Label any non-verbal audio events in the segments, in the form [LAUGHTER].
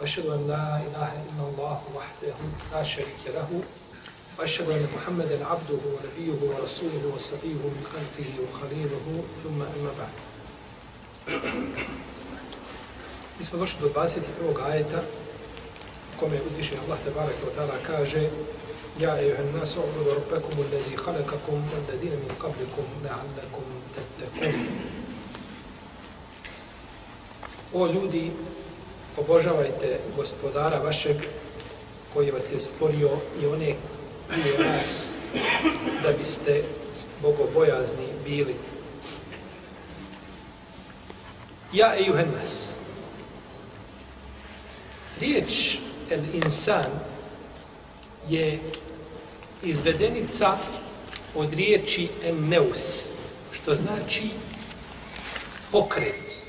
وأشهد أن لا إله إلا الله وحده لا شريك له وأشهد أن محمدا عبده ونبيه ورسوله وصفيه من خلقه وخليله ثم أما بعد Mi smo došli do 21. ajeta kome uzvišen Allah tabaraka wa ta'ala kaže Ja ejuhan nas u'budu rabbakum alladhi khalaqakum walladhina min qablikum la'allakum tattaqun O ljudi, obožavajte gospodara vašeg koji vas je stvorio i one prije vas da biste bogobojazni bili. Ja i Juhennas. Riječ el insan je izvedenica od riječi en neus, što znači pokret.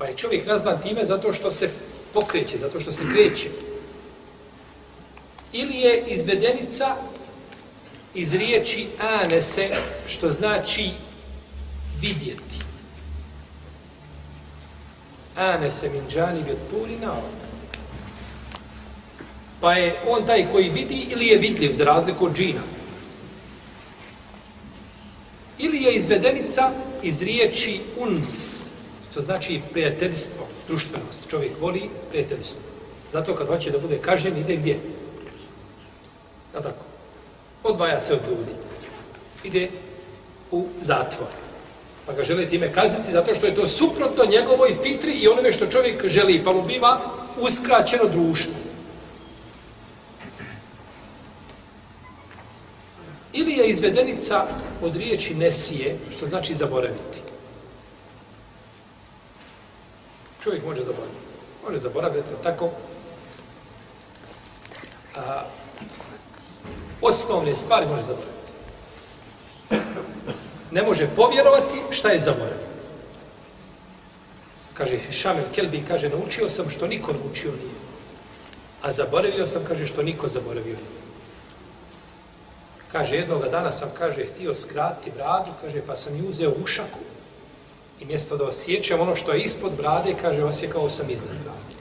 Pa je čovjek nazvan time zato što se pokreće, zato što se kreće. Ili je izvedenica iz riječi anese, što znači vidjeti. Anese min džani turi nao. Pa je on taj koji vidi ili je vidljiv za razliku od džina. Ili je izvedenica iz riječi uns, što znači prijateljstvo, društvenost. Čovjek voli prijateljstvo. Zato kad hoće da bude kažen, ide gdje? Da tako. Odvaja se od ljudi. Ide u zatvor. Pa ga žele time kazniti zato što je to suprotno njegovoj fitri i onome što čovjek želi, pa mu biva uskraćeno društvo. Ili je izvedenica od riječi nesije, što znači zaboraviti. Čovjek može zaboraviti. Može zaboraviti tako. A, osnovne stvari može zaboraviti. Ne može povjerovati šta je zaboravio. Kaže Šamil Kelbi, kaže, naučio sam što niko naučio nije. A zaboravio sam, kaže, što niko zaboravio nije. Kaže, jednoga dana sam, kaže, htio skrati bradu, kaže, pa sam ju uzeo ušaku. I mjesto da osjećam ono što je ispod brade, kaže, osjekao sam iznad brade.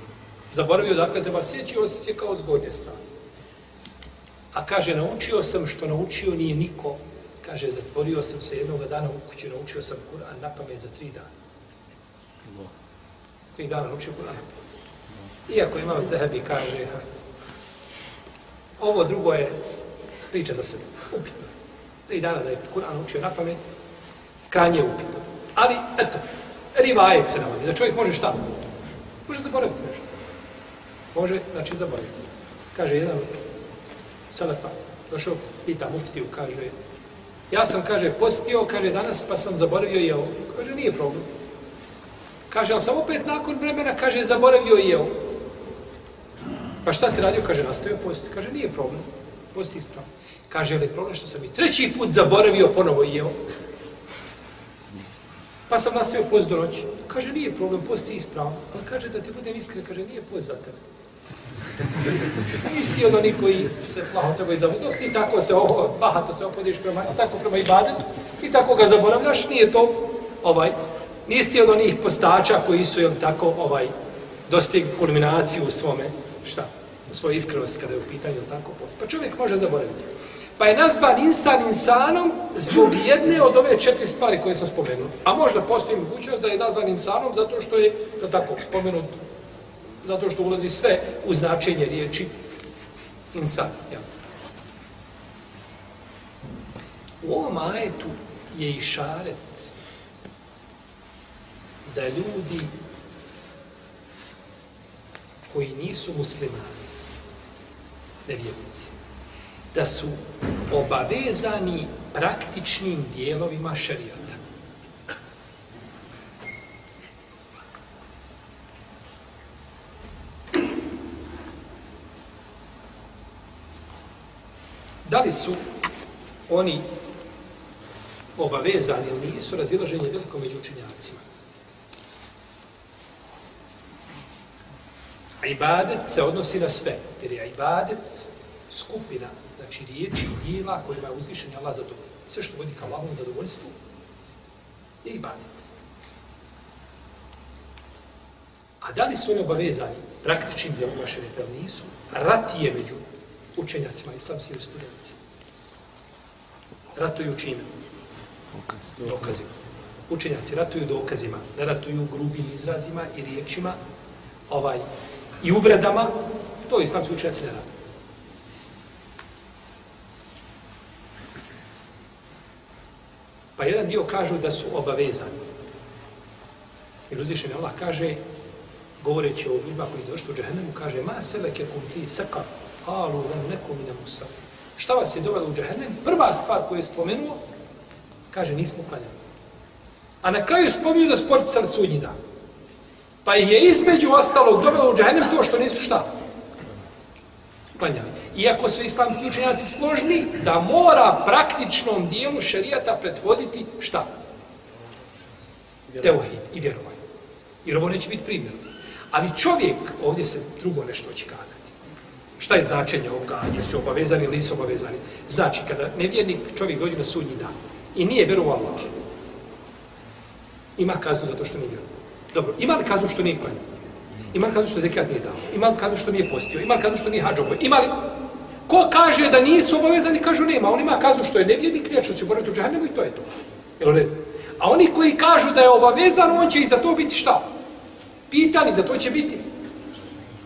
Zaboravio, dakle, treba sjeći, osjekao s gornje strane. A kaže, naučio sam što naučio nije niko. Kaže, zatvorio sam se jednog dana u kuću, naučio sam Kur'an na pamet za tri dana. Koji dana naučio Kur'an na pamet? Iako imam Zehebi, kaže, ovo drugo je priča za sebe. Upitno. Tri dana da je Kur'an učio na pamet, kanje upitno. Ali, eto, rivajet se navodi, da čovjek može šta? Može zaboraviti nešto. Može, znači, zaboraviti. Kaže jedan salafa, došao, pita muftiju, kaže, ja sam, kaže, postio, kaže, danas, pa sam zaboravio jeo. Kaže, nije problem. Kaže, ali sam opet nakon vremena, kaže, zaboravio jeo. Pa šta se radio? Kaže, nastavio postiti. Kaže, nije problem. Posti ispravno. Kaže, ali problem što sam i treći put zaboravio ponovo jeo. Pa sam nastavio post do noći. Kaže, nije problem, post je ispravno. Ali kaže, da ti budem iskren, kaže, nije post za tebe. [LAUGHS] Isti od onih koji se plaho tebe izavu. Dok ti tako se ovo, bahato se opodiš prema, tako prema ibadetu i tako ga zaboravljaš, nije to ovaj, nisti od onih postača koji su, jel tako, ovaj, dostig kulminaciju u svome, šta, u svojoj iskrenosti kada je u pitanju, tako, post. Pa čovjek može zaboraviti. Pa je nazvan insan insanom zbog jedne od ove četiri stvari koje sam spomenuo. A možda postoji mogućnost da je nazvan insanom zato što je, da tako, spomenut, zato što ulazi sve u značenje riječi insan. Ja. U ovom ajetu je i šaret da ljudi koji nisu muslimani, nevjernici, da su obavezani praktičnim dijelovima šarijata. Da li su oni obavezani ili nisu razilaženje veliko među učinjacima? Ibadet se odnosi na sve, jer je ibadet skupina znači riječi i dijela kojima je uzvišen Allah zadovoljno. Sve što vodi ka Allahom zadovoljstvu je ibadet. A da li su oni obavezani praktičnim dijelom šarijeta ili nisu? Rat je među učenjacima islamskih studencija. Ratuju čime? Dokazima. Učenjaci ratuju dokazima, ne ratuju grubim izrazima i riječima, ovaj, i uvredama, to islamski učenjaci ne ratuju. Pa jedan dio kažu da su obavezani. Jer uzvišen Allah kaže, govoreći o ljudima koji završtu u džahennemu, kaže, ma seleke kum fi saka, kalu lam neku mine musar. Šta vas je dovelo u džahennem? Prva stvar koju je spomenuo, kaže, nismo klanjali. A na kraju spominju da sport sam sudnji dan. Pa je između ostalog dovelo u džahennem to što nisu šta? Klanjali. Iako su islamski učenjaci složni, da mora praktičnom dijelu šarijata pretvoditi šta? Teohid i vjerovanje. Jer ovo neće biti primjer. Ali čovjek, ovdje se drugo nešto će kazati. Šta je značenje ovoga? Jesu obavezani ili nisu obavezani? Znači, kada nevjernik čovjek dođe na sudnji dan i nije vjerovao Allah, ima kaznu zato što nije vjerovao. Dobro, ima li kaznu što nije klanio? Ima li kaznu što zekat nije dao? Ima li kaznu što nije postio? Ima li kaznu što nije hađobo? Ima li... Ko kaže da nisu obavezani, kažu nema. On ima kaznu što je nevjernik, vječno će boraviti u džahnemu i to je to. Jel A oni koji kažu da je obavezan, on će i za to biti šta? Pitani, za to će biti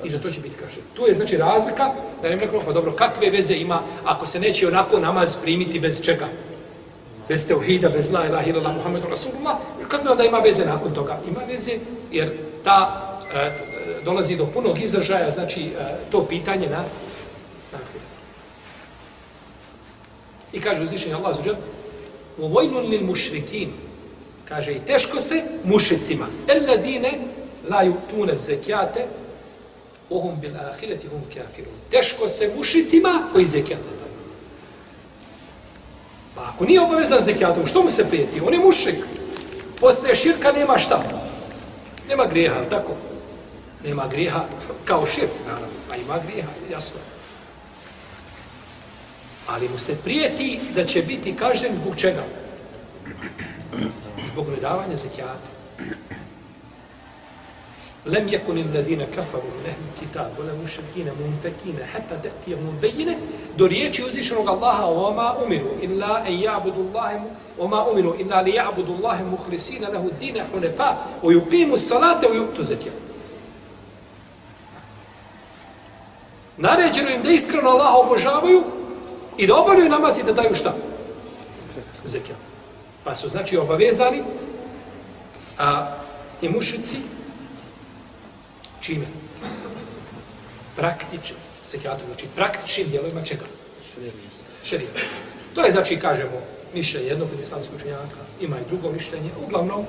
I za to će biti kaže. Tu je znači razlika, da ne rekao, pa dobro, kakve veze ima ako se neće onako namaz primiti bez čega? Bez teuhida, bez la ilaha illallah Muhammedu Rasulullah, kakve onda ima veze nakon toga? Ima veze jer ta e, dolazi do punog izražaja, znači e, to pitanje na dakle. I kaže uzvišenje Allah zuđer, u vojnun lil mušrikin, kaže i teško se mušicima, el la jutune zekijate, ohum bil ahireti hum kafirun. Teško se mušicima koji zekijat ne daju. Pa ako nije obavezan zekijatom, što mu se prijeti? On je mušik. Postaje širka, nema šta. Nema grijeha, tako? Nema grijeha kao širk, naravno. A ima grijeha, jasno ali mu se prijeti da će biti kažnjen zbog čega? Zbog nedavanja zekijata. Lem yakun alladhina kafaru min ahli kitab wala mushrikin munfakin hatta ta'tiya mubayna do riječi uzishnog Allaha wa umiru illa an ya'budu Allaha wama umiru illa li ya'budu Allaha mukhlisina lahu ad-din hunafa wa yuqimu as-salata wa yu'tu zakat Naređeno im da iskreno Allaha obožavaju i da obavljaju namaz i da daju šta? Zekijat. Pa su znači obavezani a, i mušici Čime? Praktično. Zekijatom znači praktičnim dijelovima čega? Šerija. To je, znači, kažemo, mišljenje jednog od islamskog učenjaka, ima i drugo mišljenje. Uglavnom,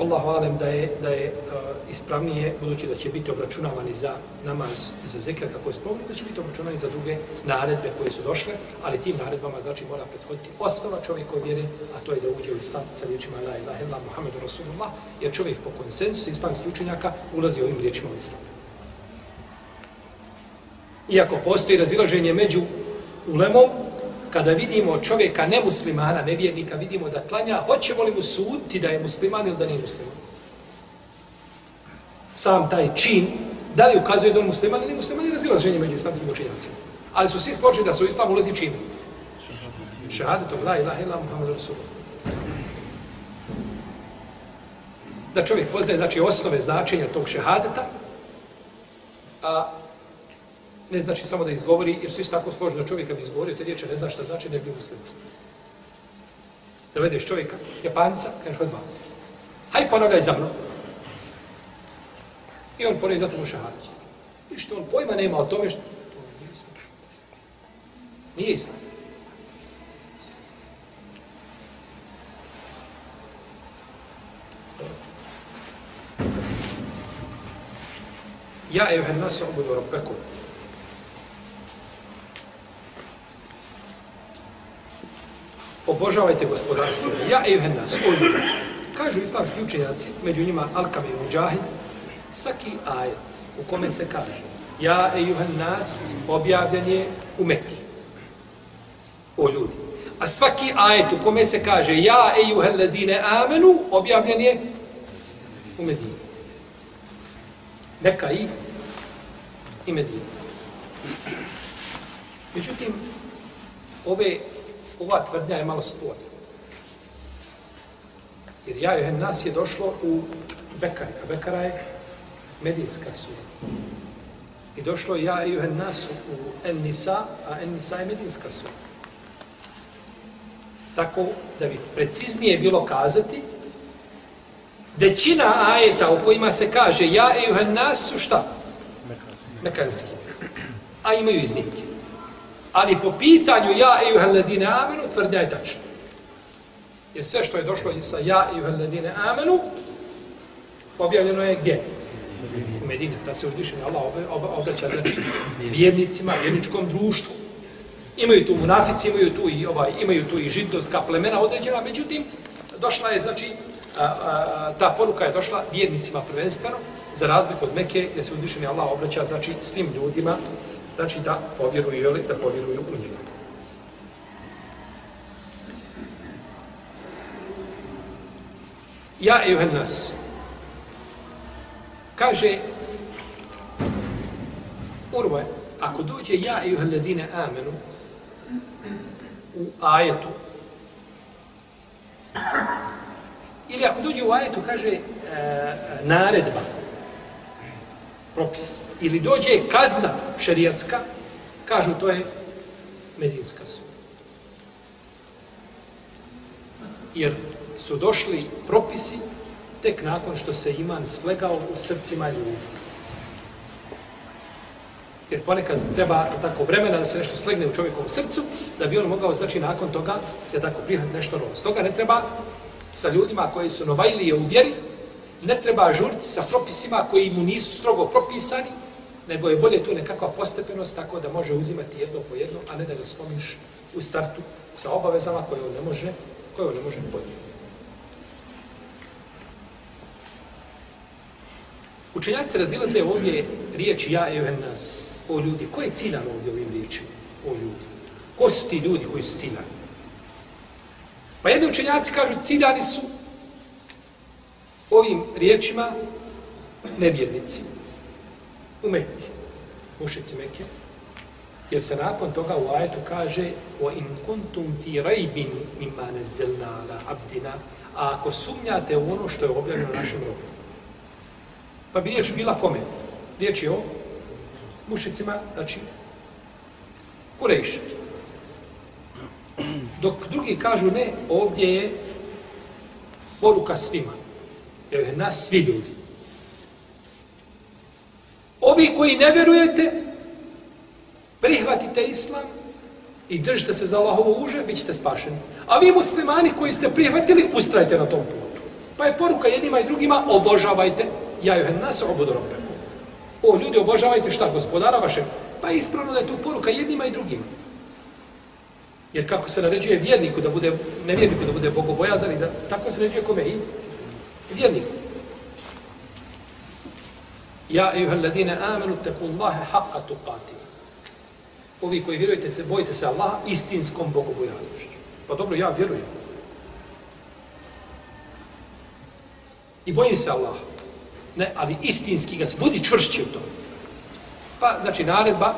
Allahu alem da je, da je uh, ispravnije, budući da će biti obračunavani za namaz za zikr kako je spomni, da će biti obračunavani za druge naredbe koje su došle, ali tim naredbama znači mora prethoditi osnova čovjek koji vjeri, a to je da uđe u islam sa riječima La ilaha illa Muhammedu Rasulullah, jer čovjek po konsensusu islamskih učenjaka ulazi ovim riječima u islam. Iako postoji razilaženje među ulemom, kada vidimo čovjeka nemuslimana, nevjernika, vidimo da klanja, hoćemo li mu suditi da je musliman ili da nije musliman? Sam taj čin, da li ukazuje da je musliman ili musliman, je razilaženje među islamskim učinjacima. Ali su svi složili da su u islam ulazi čin. Šehadetom, la ilaha illa Muhammed Rasulullah. Da čovjek poznaje, znači, osnove značenja tog šehadeta, a ne znači samo da izgovori, jer su isto tako složeni da čovjek kad bi izgovorio te riječe, ne zna šta znači, ne bi muslim. Dovedeš čovjeka, japanca, kažeš odmah, haj ponavljaj za mnom. I on ponovno zato mu šahadić. I što on pojma nema o tome što... Nije islam. Nije islam. Ja, evo, nas obudu rabbeku, obožavajte gospodarstvo. Ja i nas, o. Kažu islamski učenjaci, među njima Alkam i Mujahid, svaki ajet u kome se kaže Ja i nas objavljen je u Mekki. O ljudi. A svaki ajet u kome se kaže Ja i ladine amenu objavljen je u Medini. Mekka i i Medina. Međutim, ove, ova tvrdnja je malo sporna. Jer ja joj nas je došlo u Bekari, a Bekara je medijska sura. I došlo ja joj nas u Ennisa, a Ennisa je medijska sura. Tako da bi preciznije bilo kazati, većina ajeta u kojima se kaže ja joj nas su šta? Mekanski. A imaju iznimke. Ali po pitanju ja i uheledine amenu, tvrdnja je tačno. Jer sve što je došlo sa ja i uheledine amenu, objavljeno je gdje? U Medine. Da se uzvišenje Allah obraća, znači, vjernicima, vjerničkom društvu. Imaju tu munafici, imaju tu i ovaj, imaju tu i židovska plemena određena, međutim, došla je, znači, a, a, ta poruka je došla vjernicima prvenstveno, za razliku od Mekke, gdje se uzvišeni Allah obraća, znači, svim ljudima, znači da povjeruju ili da povjeruju u njega. Ja i nas. Kaže Urve, ako dođe ja i ladine amenu u ajetu ili ako dođe u ajetu kaže e, naredba propis. Ili dođe kazna šerijatska, kažu to je medinska su. Jer su došli propisi tek nakon što se iman slegao u srcima ljudi. Jer ponekad treba tako vremena da se nešto slegne u čovjekovom srcu, da bi on mogao, znači, nakon toga, da tako prihvat nešto novo. Stoga ne treba sa ljudima koji su novajlije u vjeri, ne treba žuriti sa propisima koji mu nisu strogo propisani, nego je bolje tu nekakva postepenost tako da može uzimati jedno po jedno, a ne da ga slomiš u startu sa obavezama koje on ne može, koje on ne može podnijeti. Učenjaci razilaze ovdje riječi ja i nas, o ljudi. Ko je ciljan ovdje ovim riječima? O ljudi. Ko su ti ljudi koji su ciljani? Pa jedni učenjaci kažu ciljani su ovim riječima nevjernici u Mekke, mušici Mekke, jer se nakon toga u ajetu kaže o in kuntum fi rajbin mimma nezzelna ala abdina, a ako sumnjate u ono što je objavljeno našem robu. Pa bi riječ bila kome? Riječ je o mušicima, znači Kurejš. Dok drugi kažu ne, ovdje je poruka svima jer je nas svi ljudi. Ovi koji ne vjerujete, prihvatite islam i držite se za Allahovo uže, bit ćete spašeni. A vi muslimani koji ste prihvatili, ustrajte na tom putu. Pa je poruka jednima i drugima, obožavajte, ja joj nas obodorom preko. O, ljudi, obožavajte šta, gospodara vaše? Pa je ispravno da je tu poruka jednima i drugima. Jer kako se naređuje vjerniku da bude, nevjerniku da bude bogobojazan i da tako se naređuje kome i vjerniku. Ja, ejuha ladine amenu, teku Allahe haqqa tuqati. Ovi koji vjerujete, se, bojite se Allaha istinskom bogobojaznošću. Pa dobro, ja vjerujem. I bojim se Allaha. Ne, ali istinski ga se, budi čvršći u tome. Pa, znači, naredba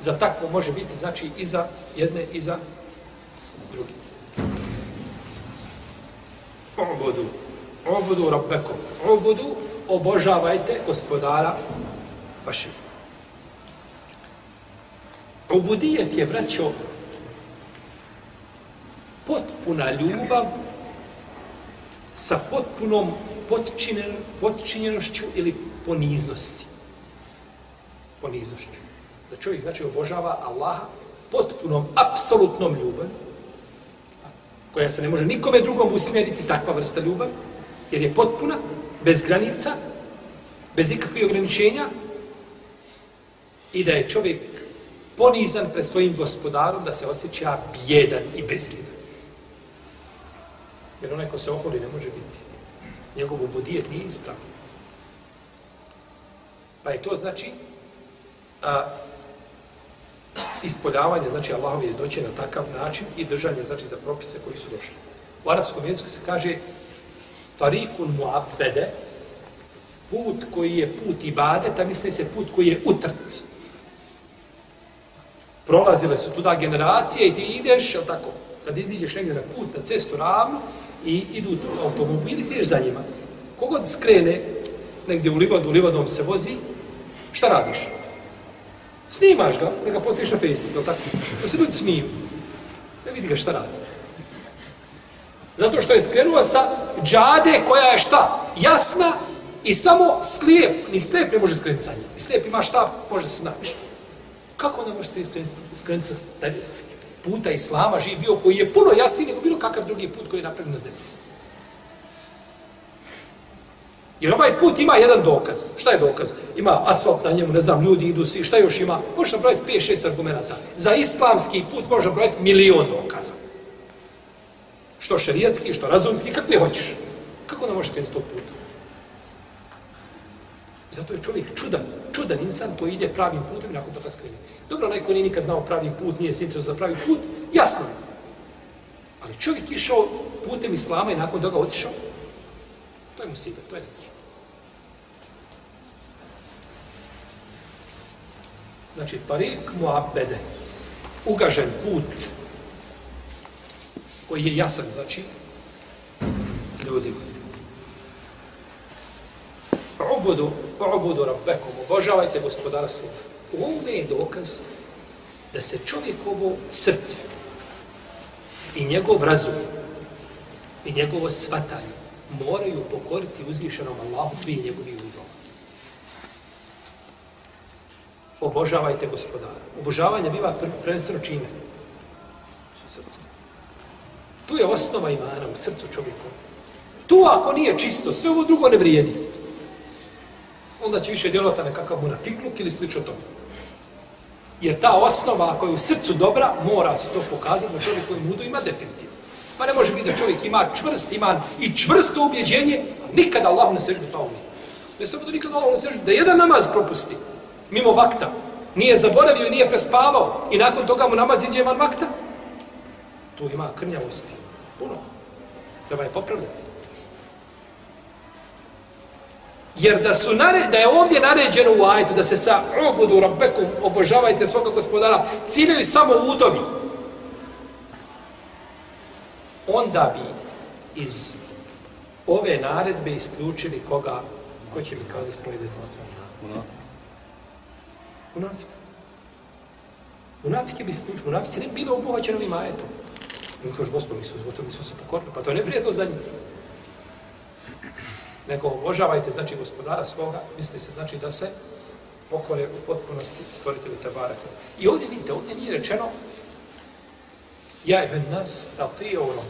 za takvo može biti, znači, i za jedne, i za drugi. Obodu obudu rabbekom. Obudu, obožavajte gospodara vašeg. Obudijet je, braćo, potpuna ljubav sa potpunom potčinjen, potčinjenošću ili poniznosti. Poniznošću. Da čovjek, znači, obožava Allaha potpunom, apsolutnom ljubav, koja se ne može nikome drugom usmjeriti, takva vrsta ljubavi, jer je potpuna, bez granica, bez ikakvih ograničenja i da je čovjek ponizan pred svojim gospodarom da se osjeća bjedan i bezgledan. Jer onaj ko se oholi ne može biti. Njegov ubodijet nije ispravno. Pa je to znači a, ispoljavanje, znači Allahovi je doći na takav način i držanje, znači, za propise koji su došli. U arapskom jeziku se kaže tarikun muabbede, put koji je put ibadeta, misli se put koji je utrt. Prolazile su tuda generacije i ti ideš, jel tako, kad iziđeš negdje na put, na cestu ravnu, i idu automobili, ti ješ za njima. Kogod skrene negdje u livadu, u livadom se vozi, šta radiš? Snimaš ga, da ga postojiš na Facebook, jel tako? Da se ljudi smiju. Ne vidi ga šta radi. Zato što je skrenuo sa džade koja je šta? Jasna i samo slijep. Ni slijep ne može skrenuti sa njim. Slijep ima šta, može se snaći. Kako onda može se skrenuti sa puta Islama živ bio koji je puno jasniji nego bilo kakav drugi put koji je napravljen na zemlji? Jer ovaj put ima jedan dokaz. Šta je dokaz? Ima asfalt na njemu, ne znam, ljudi idu svi, šta još ima? Možeš napraviti 5-6 argumenta. Za islamski put možeš napraviti milion dokaza. Što šerijatski, što razumski, kakve hoćeš. Kako ne možeš krenuti tog puta? Zato je čovjek čudan, čudan insan koji ide pravim putem i nakon toga skrene. Dobro, onaj koji nije nikad znao pravi put, nije se za pravi put, jasno je. Ali čovjek išao putem islama i nakon toga otišao, to je mu sibe, to je netično. Znači, tarik muabbede, ugažen put, koji je jasan, znači, ljudima. Ubudu, ubudu rabbekom, obožavajte gospodara svoga. U ovome je dokaz da se čovjekovo srce i njegov razum i njegovo svatanje moraju pokoriti uzvišenom Allahu prije njegovih udova. Obožavajte gospodara. Obožavanje biva prvenstveno čime? Srce. Tu je osnova imana u srcu čovjeku. Tu ako nije čisto, sve ovo drugo ne vrijedi. Onda će više djelovati nekakav munafikluk ili slično tome. Jer ta osnova koja je u srcu dobra, mora se to pokazati da čovjek koji mudo ima definitivno. Pa ne može biti da čovjek ima čvrst iman i čvrsto ubjeđenje, nikada Allah ne sežde pa umije. Ne samo da nikada Allah ne sežde, da jedan namaz propusti, mimo vakta, nije zaboravio i nije prespavao i nakon toga mu namaz iđe van vakta, tu ima krnjavosti. Puno. Treba je popravljati. Jer da su nare, da je ovdje naređeno u ajtu da se sa obudu rabbekom obožavajte svoga gospodara, ciljaju samo udovi. Onda bi iz ove naredbe isključili koga, ko će mi kazati svoje desne strane? Munafik. Munafik je bi isključili. Munafici ne bi bilo obuhoćeno ovim ajetom. Mi kažeš, gospod, mi smo zgotovi, mi smo se pokorili. Pa to je neprijedno za njih nego obožavajte, znači, gospodara svoga, misli se, znači, da se pokore u potpunosti stvoritelju Tebaraku. I ovdje, vidite, ovdje nije rečeno ja je nas, da ti je ono,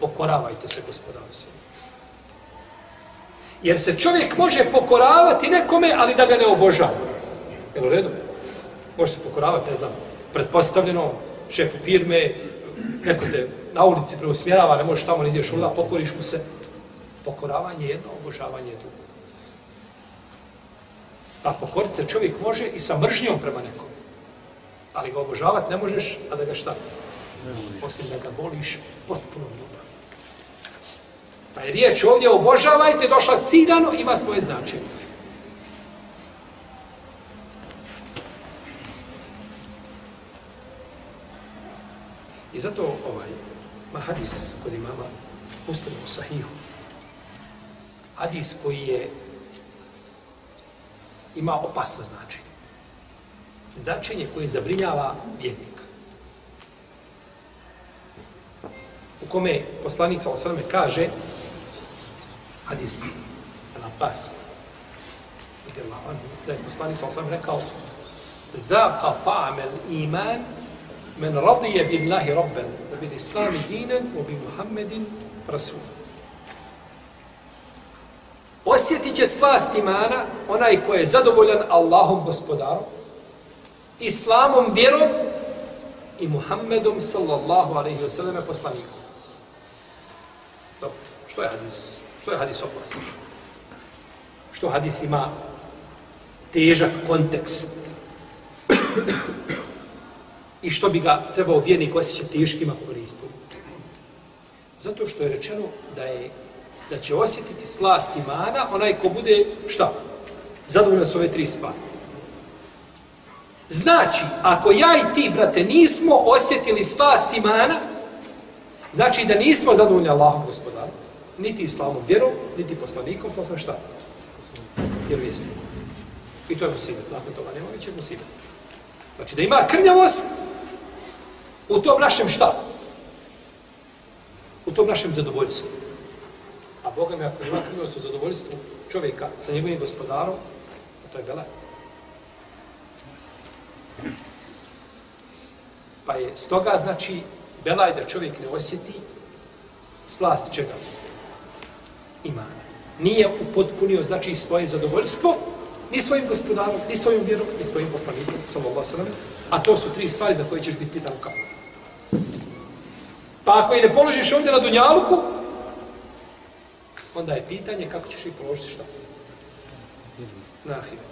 pokoravajte se gospodaru svoga. Jer se čovjek može pokoravati nekome, ali da ga ne obožava. Je u redu? Može se pokoravati, ne znam, pretpostavljeno, šefu firme, neko te na ulici preusmjerava, ne možeš tamo, ne ideš uda, pokoriš mu se, pokoravanje jedno, obožavanje je drugo. Pa pokorit se čovjek može i sa mržnjom prema nekom. Ali ga obožavati ne možeš, a da ga šta? Osim da ga voliš potpuno ljubav. Pa je riječ ovdje obožavajte, došla ciljano, ima svoje značenje. I zato ovaj mahadis kod imama Muslimu sahihu hadis koji je ima opasno značenje. Značenje koje zabrinjava vjernika. U kome poslanik sa osrame kaže hadis na pas da je poslanik sa osrame rekao men radije bi Allahi robben, da bi islami dinen, wa bi Muhammedin rasul. Osjetit će slast imana onaj ko je zadovoljan Allahom gospodarom, islamom vjerom i Muhammedom sallallahu alaihi wa sallam poslanikom. Dobro, što je hadis? Što je hadis opasno? Što hadis ima težak kontekst? I što bi ga trebao vjernik osjećati teškim ako ga ne ispuni? Zato što je rečeno da je da će osjetiti slast imana onaj ko bude, šta? Zadovoljno su ove tri stvari. Znači, ako ja i ti, brate, nismo osjetili slast imana, znači da nismo zadovoljni Allahom gospodarom, niti islamom vjerom, niti poslanikom, sam sam šta? Vjerovijesnikom. I to je musibet. Nakon toga nema veće musibet. Znači da ima krnjavost u tom našem šta? U tom našem zadovoljstvu. A Boga mi ako ima krivost u zadovoljstvu čovjeka sa njegovim gospodarom, to je belaj. Pa je stoga, znači, belaj da čovjek ne osjeti slast čega? Imana. Nije upotpunio, znači, svoje zadovoljstvo, ni svojim gospodarom, ni svojim vjerom, ni svojim poslanikom, sallallahu sallam, a to su tri stvari za koje ćeš biti pitan kao. Pa ako i ne položiš ovdje na Dunjaluku, onda je pitanje kako ćeš i položiti šta? Na ahiru.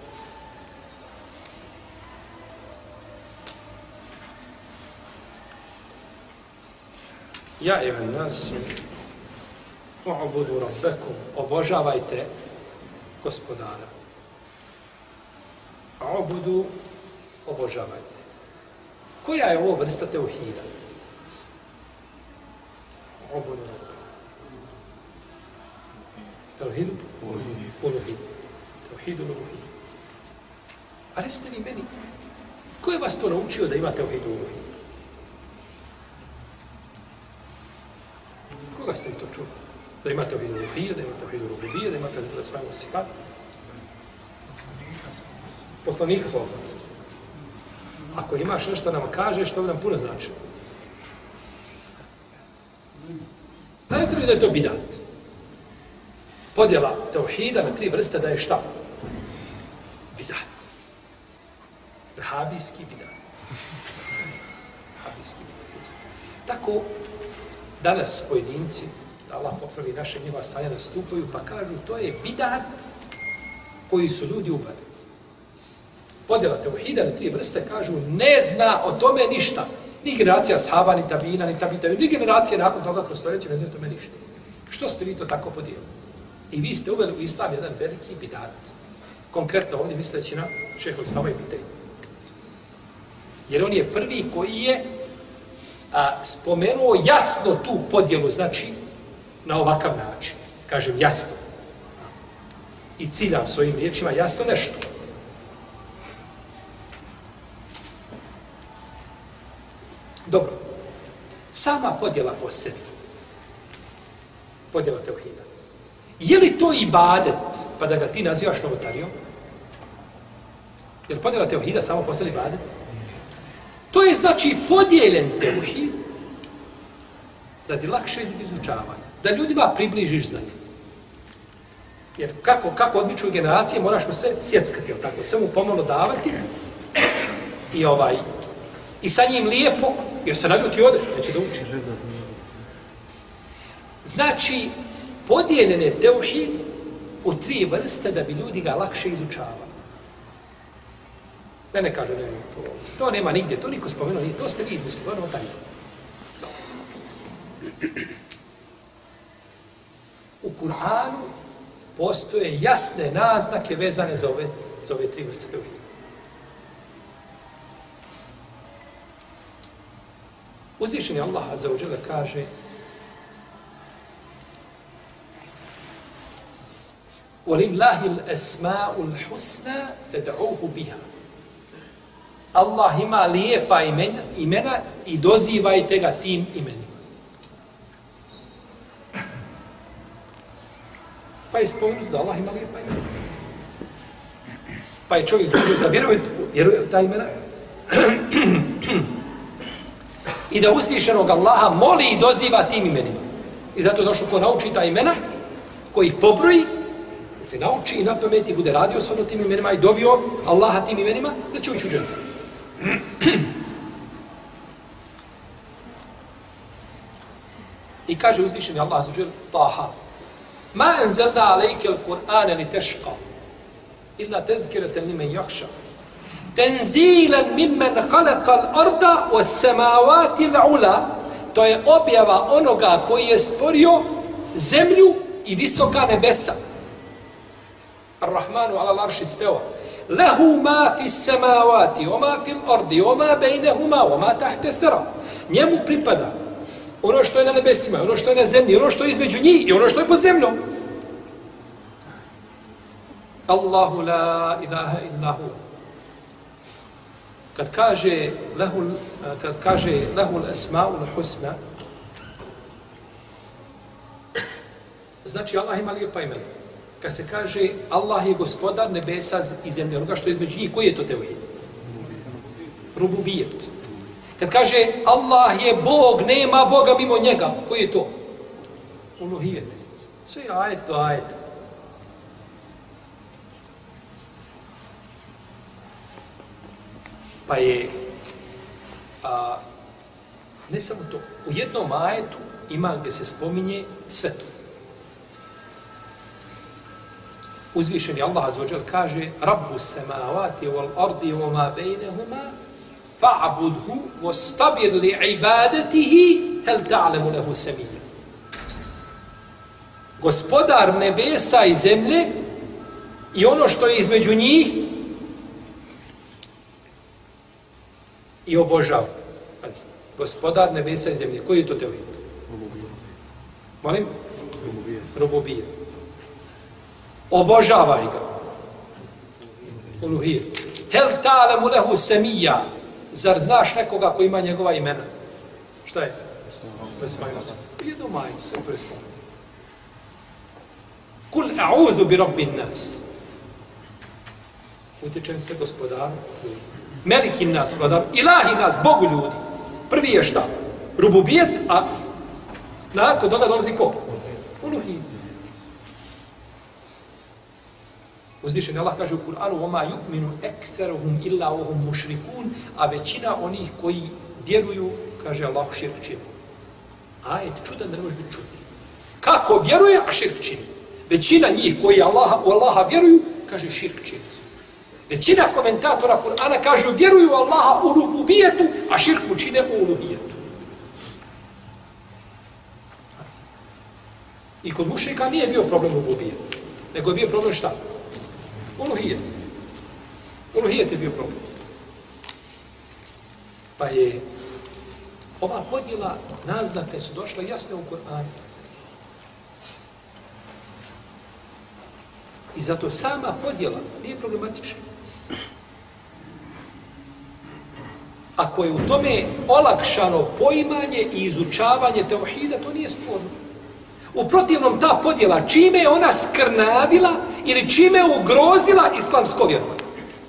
Ja i nas u'budu rabbekum obožavajte gospodara. U'budu obožavajte. Koja je ovo vrsta teuhida? U'budu rabbekum. Teuhidu? Uluhidu. Teuhidu uluhidu. A recite mi meni, ko je vas to naučio da imate teuhidu uluhidu? Koga ste to čuli? Da imate ohidu ruhije, da imate ohidu rububije, da imate ohidu svajmo sifat? Poslanika sa osam. Ako imaš nešto nam kažeš, to bi nam puno značilo. Znate li da je to bidat? Podjela teuhida na tri vrste da je šta? Bidat. Vehabijski bidat. Vehabijski bidat. Tako, danas pojedinci, da Allah popravi naše njeva stanja, nastupaju, pa kažu to je bidat koji su ljudi upadili. Podjela teuhida na tri vrste kažu ne zna o tome ništa. Ni generacija sahaba, ni tabina, ni tabita, ni generacije nakon toga kroz stoljeće ne znaju tome ništa. Što ste vi to tako podijelili? I vi ste uveli u islam jedan veliki bidat. Konkretno ovdje misleći na šeho islama i pitanje. Jer on je prvi koji je a, spomenuo jasno tu podjelu, znači, na ovakav način. Kažem jasno. I ciljam svojim riječima jasno nešto. Dobro. Sama podjela po sebi. Podjela teohida. Je li to ibadet, pa da ga ti nazivaš novotarijom? Je li podjela teohida samo po sebi ibadet? To je znači podijeljen teuhid radi lakše izučavanja. Da ljudima približiš znanje. Jer kako, kako odmiču generacije, moraš mu se sjeckati, tako? Sve mu pomalo davati i ovaj i sa njim lijepo, jer se naljuti ode, neće da uči. Znači, podijeljen je teuhid u tri vrste da bi ljudi ga lakše izučavali. Da ne kaže, ne, to, to nema nigdje, to niko spomenuo, nije, to ste vi izmislili, ono taj. U Kur'anu postoje jasne naznake vezane za ove, za ove tri vrste tevhida. Uzvišeni Allah za uđele kaže وَلِلَّهِ الْأَسْمَاءُ الْحُسْنَى فَدْعُوهُ بِهَا Allah ima lijepa imena, imena i dozivajte ga tim imenima. Pa je spomenuto da Allah ima lijepa imena. Pa je čovjek dozio da vjeruje, vjeruje ta imena. [CLEARS THROAT] I da uzvišenog Allaha moli i doziva tim imenima. I zato je došlo ko nauči ta imena, koji pobroji, se nauči i na pameti bude radio s ono tim imenima i dovio Allaha tim imenima, da će ući u dženu. [CLEARS THROAT] I kaže uzvišeni Allah za džel, Taha, Ma enzelna alejke al-Kur'ane li teška. Illa tezkirete li men jahša. Tenzilan mimmen halaka arda o samavati ula. To je objava onoga koji je stvorio zemlju i visoka nebesa. Ar-Rahmanu ala l'arši steva. Lehu ma fi samavati, o ma fi l-ardi, o ma bejnehuma, o ma tahte sara. Njemu pripada ono što je na nebesima, ono što je na zemlji, ono što je između njih i ono što je pod zemljom. Allahu la ilaha illahu. Kad kaže lahu kad kaže lahu l-esma'u husna, znači Allah ima lijepa imena. Kad se kaže Allah je gospodar nebesa i zemlje, onoga što je između njih, koji je to tevhid? Rububijet. Kad kaže Allah je Bog, nema Boga mimo njega, koji je to? Uluhijet. Sve je ajet to ajet. Pa je a, ne samo to, u jednom ajetu ima gdje se spominje sve to. Uzvišeni Allah azvođel kaže Rabbu semavati wal ardi wa ma bejnehuma fa'budhu wastabir li ibadatihi hel ta'lemu lehu semija. Gospodar nebesa i zemlje i ono što je između njih i obožava. Pazite, gospodar nebesa i zemlje. Koji je to teorit? Molim? Rububije. Obožavaj ga. Uluhije. Hel ta'lemu lehu semija. Zar znaš nekoga ko ima njegova imena? Šta je? Jedno majno, se, to je spomenuo. Kul a'udhu bi rabbin nas. Utječem se gospodaru Melikin nas, vladar. Ilahi nas, Bogu ljudi. Prvi je šta? Rububijet, a nakon toga dolazi ko? Uluhi. Uzdišen Allah kaže u Kur'anu وَمَا يُؤْمِنُ اَكْسَرُهُمْ إِلَّا وَهُمْ مُشْرِكُونَ A većina onih koji vjeruju, kaže Allah, širk čini. Ajet, čudan da ne može biti čudan. Kako vjeruje, a širk čini. Većina njih koji Allaha, u Allaha vjeruju, kaže širk čini. Većina komentatora Kur'ana kažu vjeruju u Allaha u rububijetu, a širk mu čine u ulubijetu. I kod mušika nije bio problem rububijet, nego je bio problem šta? Uluhijet. Uluhijet je bio problem. Pa je ova podjela naznake su došle jasne u Kur'anu. I zato sama podjela nije problematična. Ako je u tome olakšano poimanje i izučavanje teohida, to nije sporno. U protivnom ta podjela, čime je ona skrnavila ili čime je ugrozila islamsko vjerovanje.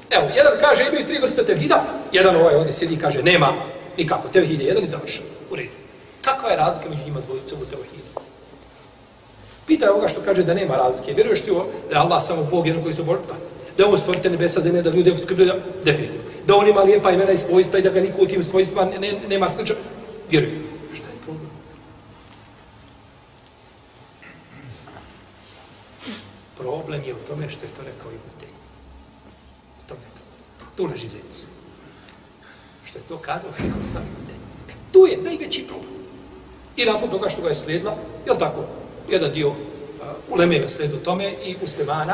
Evo, jedan kaže imaju tri vrste tevhida, jedan ovaj ovdje sjedi i kaže nema nikako, tevhid je jedan i završen. U redu. Kakva je razlika među njima dvojicom u tevhidu? Pitaj ovoga što kaže da nema razlike. Vjeruješ ti da je Allah samo Bog jedan koji su obožava? Da on stvorite nebesa zemlje, da ljude skrbljuju, definitivno. Da on ima lijepa imena i svojstva i da ga niko u tim svojstva ne, ne, nema sliča. Vjeruj. Šta je problem? Problem je u tome što je to rekao i Butej. U tome. Tu leži zec. Što je to kazao Šeho sam Butej. E, tu je najveći problem. I nakon toga što ga je slijedila, je li tako? jedan dio uh, ulemega sledu tome i muslimana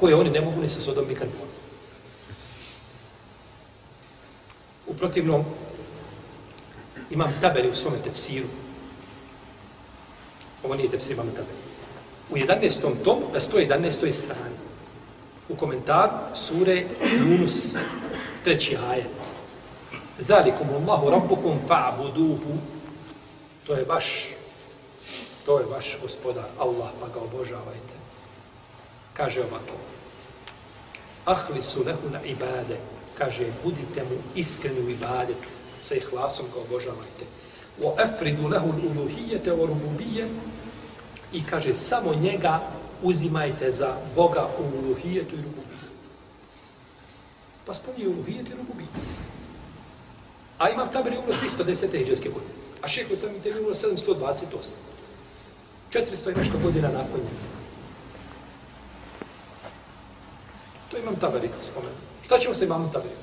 koje oni ne mogu ni sa sodom nikad bolj. U protivnom, imam tabeli u svome tefsiru. Ovo nije tefsir, imam tabeli. U 11. tomu, na 111. strani, u komentaru sure Yunus, treći ajet. Zalikum Allahu rabbukum fa'buduhu To je vaš, to je vaš gospodar, Allah, pa ga obožavajte. Kaže ovako. Ahli su lehu na ibade. Kaže, budite mu iskreni u ibadetu. Sa ihlasom ga obožavajte. O efridu lehu uluhijete o rububije. I kaže, samo njega uzimajte za Boga u uluhijetu i rububiju. Pa spominje uluhijet i rububiju. A imam taberi umro 310. iđeske godine. A šeho sam i tebi umro 728. 400 i nešto godina nakon njega. To imam taberi spomenu. Šta ćemo sa imamom taberi?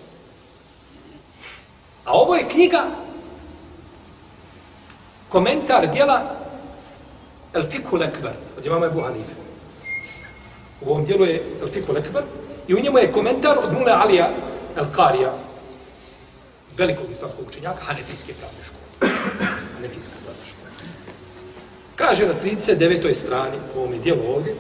A ovo je knjiga, komentar dijela El Fikhu Lekber, od imama Ebu Hanife. U ovom dijelu je El Fikhu Lekber i u njemu je komentar od Mule Alija El Karija, velikog islamskog učenjaka, Hanefijske pravne škole. Hanefijske pravne škole. Kaže na 39. strani u ovom dijelu ovdje,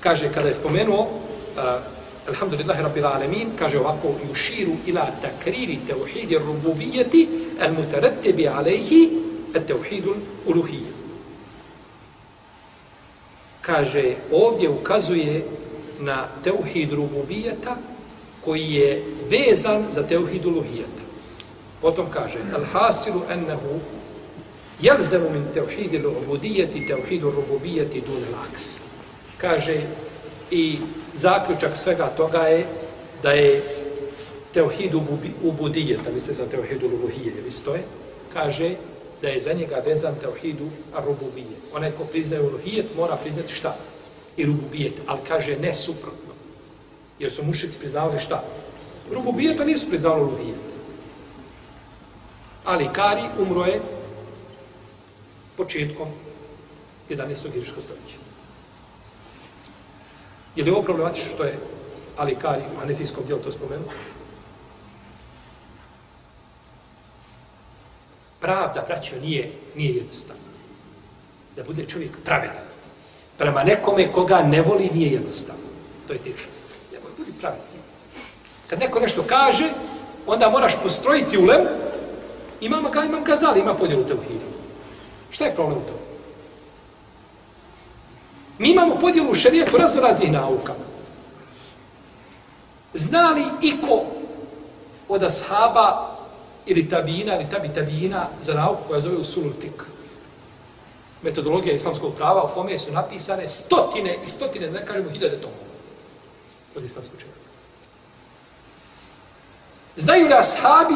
kaže kada je spomenuo uh, Alhamdulillahi Rabbil Alamin, kaže ovako, yuširu ila takriri tevhidi rububijeti al mutarattibi alejhi at tevhidul uluhije. Kaže, ovdje ukazuje na tevhid rububijeta koji je vezan za tevhid uluhijeta. Potom kaže, al hasilu ennehu jelzemu min tevhidi l'ubudijeti tevhidu rububijeti dun laks. Kaže, i zaključak svega toga je da je tevhid ubudijeta, misle za tevhid uluhije, ili stoje, kaže da je za njega vezan tevhidu arububije. Onaj ko priznaje uluhijet mora priznati šta? I rububijet, ali kaže ne suprotno. Jer su mušici priznavali šta? Rububijet, a nisu priznavali uluhijet. Ali Kari umro je početkom 11. hiriškog stoljeća. Je li ovo problematično što je Ali Kari u Hanefijskom dijelu to spomenuo? Pravda, braćo, nije, nije jednostavna. Da bude čovjek pravedan. Prema nekome koga ne voli nije jednostavno. To je teško. Nemoj, budi pravedan. Kad neko nešto kaže, onda moraš postrojiti ulem. imam, imam kazali, ima podjelu teuhidu. Šta je problem u tome? Mi imamo podjelu u šarijetu razvo raznih nauka. Zna li iko od ashaba ili tabina ili tabi tabina za nauku koja zove usulul fik? Metodologija islamskog prava u kome su napisane stotine i stotine, ne kažemo hiljade tomova od islamskog čovjeka. Znaju li ashabi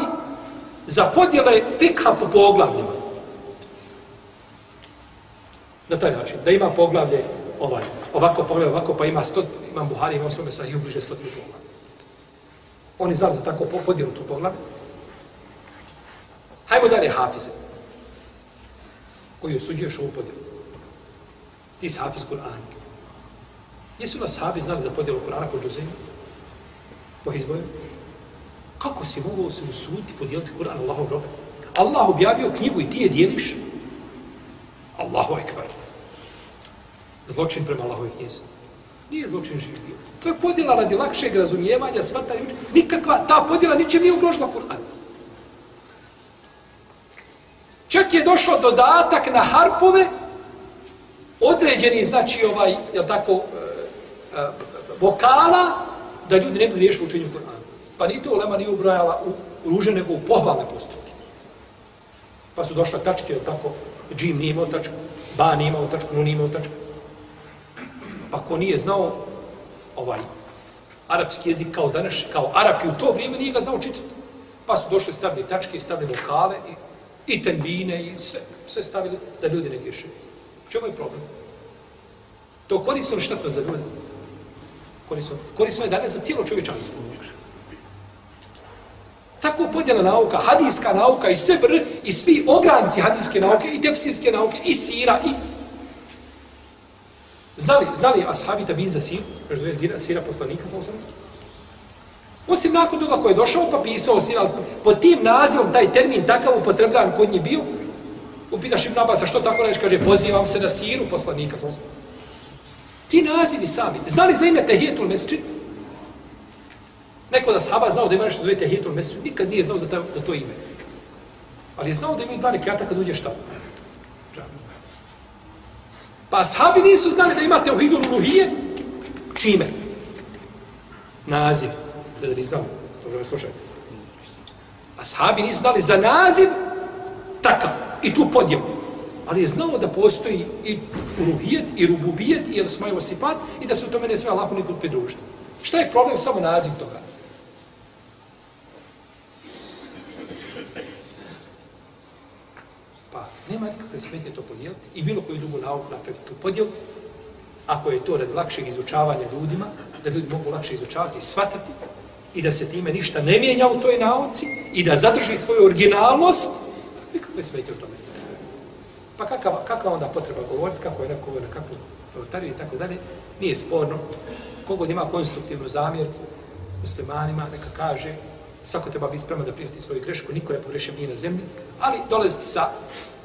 za podjele fikha po poglavljima? Na taj način, da ima poglavlje ovaj, ovako pogleda, ovako, pa ima sto, imam Buhari, imam svome sahiju bliže stotinu poglavlja. Oni znali za tako podijelu tu poglavlje. Hajmo dalje Hafize, koji osuđuješ ovu podijelu. Ti si Hafiz Kur'an. Jesu nas sahabi znali za podijelu Kur'ana po džuzinu? Po izboju? Kako si mogao se usuditi podijeliti Kur'an Allahov robe? Allah objavio knjigu i ti je dijeliš? Allahu ekvar zločin prema Allahovoj knjizi. Nije zločin živ bio. To je podjela radi lakšeg razumijevanja, svata ljudi. Nikakva ta podjela ničem nije ugrožila Kur'an. Čak je došlo dodatak na harfove, određeni, znači, ovaj, jel tako, e, e, vokala, da ljudi ne bi riješili učenju Kur'ana. Pa ni to Lema nije ubrajala u ruže, nego u pohvalne postupke. Pa su došle tačke, jel tako, džim nije imao tačku, ba nije imao tačku, nu nije imao tačku. Pa ko nije znao ovaj arapski jezik kao danas, kao Arapi u to vrijeme nije ga znao čitati. Pa su došle stavili tačke i stavili vokale i, i tenvine i sve, sve stavili da ljudi ne griješaju. Čemu je problem? To korisno li štetno za ljude? Korisno, korisno je danas za cijelo čovječanstvo. Tako podjela nauka, hadijska nauka i sve br, i svi ogranci hadijske nauke i tefsirske nauke i sira i Znali, znali ashabi tabin za sir, kaže zove sira, sira poslanika, sam sam. Osim nakon toga koji je došao pa pisao sir, ali po tim nazivom taj termin takav upotrebljan kod njih bio, upitaš im nabasa što tako radiš, kaže pozivam se na siru poslanika, sam sam. Ti nazivi sami, znali za ime Tehijetul Mesčid? Neko da sahaba znao da ima nešto zove Tehijetul Mesčid, nikad nije znao za, ta, za to ime. Ali je znao da ima dva nekata kad uđe šta? Pa ashabi nisu znali da ima teuhidul uluhije. Čime? Naziv. Da li znamo? Dobro me slušajte. Ashabi nisu znali za naziv takav. I tu podjel. Ali je znao da postoji i uluhijet, i rububijet, i el smaju sifat, i da se u tome ne sve Allahu nikud pridružiti. Šta je problem? Samo naziv toga. Pa, Nema nikakve smetnje to podijeliti i bilo koju drugu nauku napraviti tu podjelu, ako je to radi lakšeg izučavanja ljudima, da ljudi mogu lakše izučavati i shvatati i da se time ništa ne mijenja u toj nauci i da zadrži svoju originalnost, nikakve smetnje u tome. Pa kakav, kakva onda potreba govoriti, kako je neko na kakvu notariju i tako dalje, nije sporno. Kogod ima konstruktivnu zamjerku muslimanima, neka kaže, svako treba biti spreman da prihvati svoju grešku, niko ne pogrešio nije na zemlji, ali dolaziti sa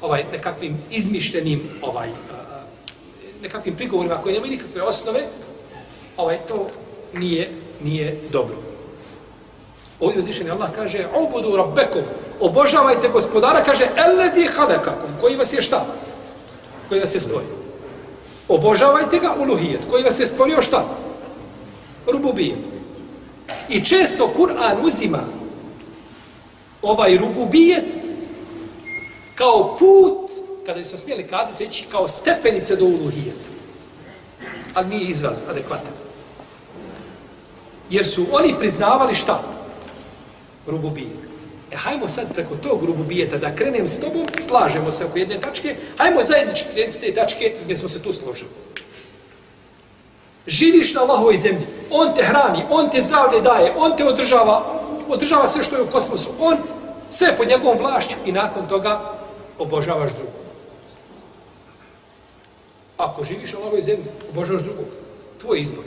ovaj nekakvim izmišljenim ovaj eh, eh, nekakvim prigovorima koji nemaju nikakve osnove, ovaj to nije nije dobro. Ovdje uzvišeni Allah kaže, obudu rabbekom, obožavajte gospodara, kaže, eledi halekakom, koji vas je šta? Koji vas je stvorio. Obožavajte ga uluhijet, koji vas je stvorio šta? Rububijet. I često Kur'an uzima ovaj rububijet kao put, kada bi smo smijeli kazati, reći kao stepenice do uluhijeta. Ali nije izraz adekvatan. Jer su oni priznavali šta? Rububijet. E, hajmo sad preko tog rububijeta da krenem s tobom, slažemo se oko jedne tačke, hajmo zajednički krenuti s te tačke gdje smo se tu složili. Živiš na Allahovoj zemlji, On te hrani, On te zdravlje daje, On te održava, održava sve što je u kosmosu, On sve pod njegovom vlašću i nakon toga obožavaš drugog. Ako živiš na Allahovoj zemlji, obožavaš drugog. Tvoj izbor.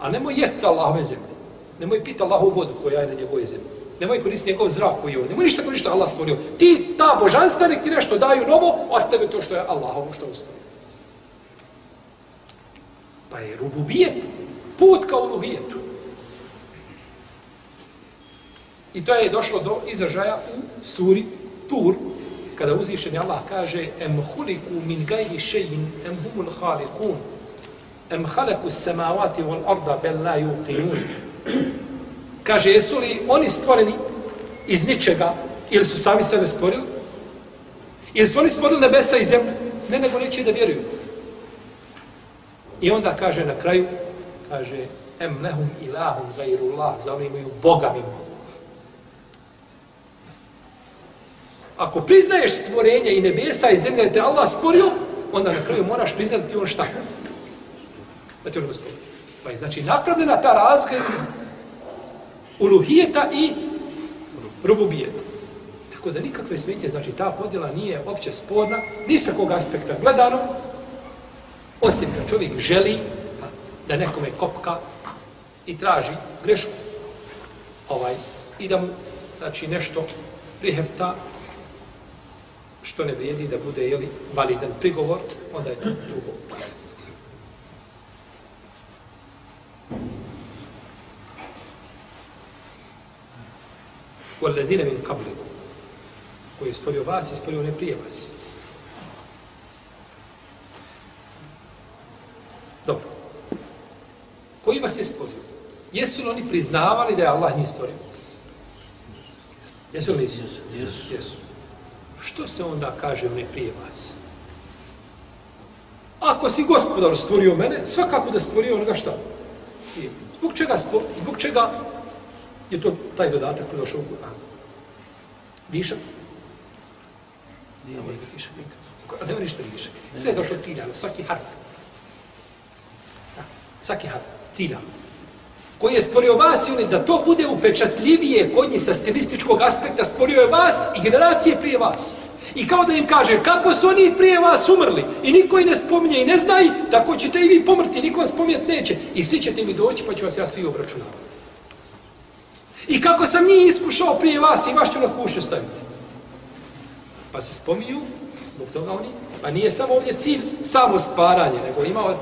A nemoj jest sa Allahove zemlje. Nemoj pita Allahu vodu koja je na njegovoj zemlji. Nemoj koristiti njegov zrak koji je ovdje. Nemoj ništa koristiti Allah stvorio. Ti, ta božanstva, nek ti nešto daju novo, ostave to što je Allahovo što je stvorio. Pa je rububijet put ka uluhijetu. I to je došlo do izražaja u suri Tur, kada uzvišeni Allah kaže em huliku min gajri še'in em humul halikun em halaku samavati wal arda bel la yuqinun. Kaže jesu li oni stvoreni iz ničega ili su sami sebe stvorili? Ili su oni stvorili nebesa i zemlju? Ne nego neće da vjeruju. I onda kaže na kraju, kaže, em lehum ilahum gajrullah, za oni imaju Boga mimo. Ako priznaješ stvorenje i nebesa i zemlje te Allah stvorio, onda na kraju moraš priznati ti on šta? Da ti on gospodin. Pa je znači napravljena ta razlika uluhijeta i rububijeta. Tako da nikakve smetnje, znači ta podjela nije opće sporna, ni sa kog aspekta gledano, Osim kad čovjek želi da nekome kopka i traži grešku ovaj, i da mu znači, nešto prihefta što ne vrijedi da bude jeli, validan prigovor, onda je to drugo. وَالَّذِينَ مِنْ قَبْلِكُمْ koji je stvorio vas i stvorio ne prije vas. Dobro. Koji vas je stvorio? Jesu li oni priznavali da je Allah njih stvorio? Jesu li nisu? Jesu. Jesu. Što se onda kaže ne prije vas? Ako si gospodar stvorio mene, svakako da stvorio onoga šta? Zbog čega, zbog čega je to taj dodatak koji došao u Kur'anu? Višak? Nema višak. Nema ništa višak. Sve je došlo ciljano, svaki harf svaki harf, cilja, koji je stvorio vas i oni da to bude upečatljivije kod njih sa stilističkog aspekta, stvorio je vas i generacije prije vas. I kao da im kaže, kako su oni prije vas umrli i niko ih ne spominje i ne zna i tako ćete i vi pomrti, niko vas spominjati neće. I svi ćete mi doći pa ću vas ja svi obračunavati. I kako sam njih iskušao prije vas i vas ću na kušnju staviti. Pa se spominju, zbog toga oni A nije samo ovdje cilj samo stvaranje, nego ima,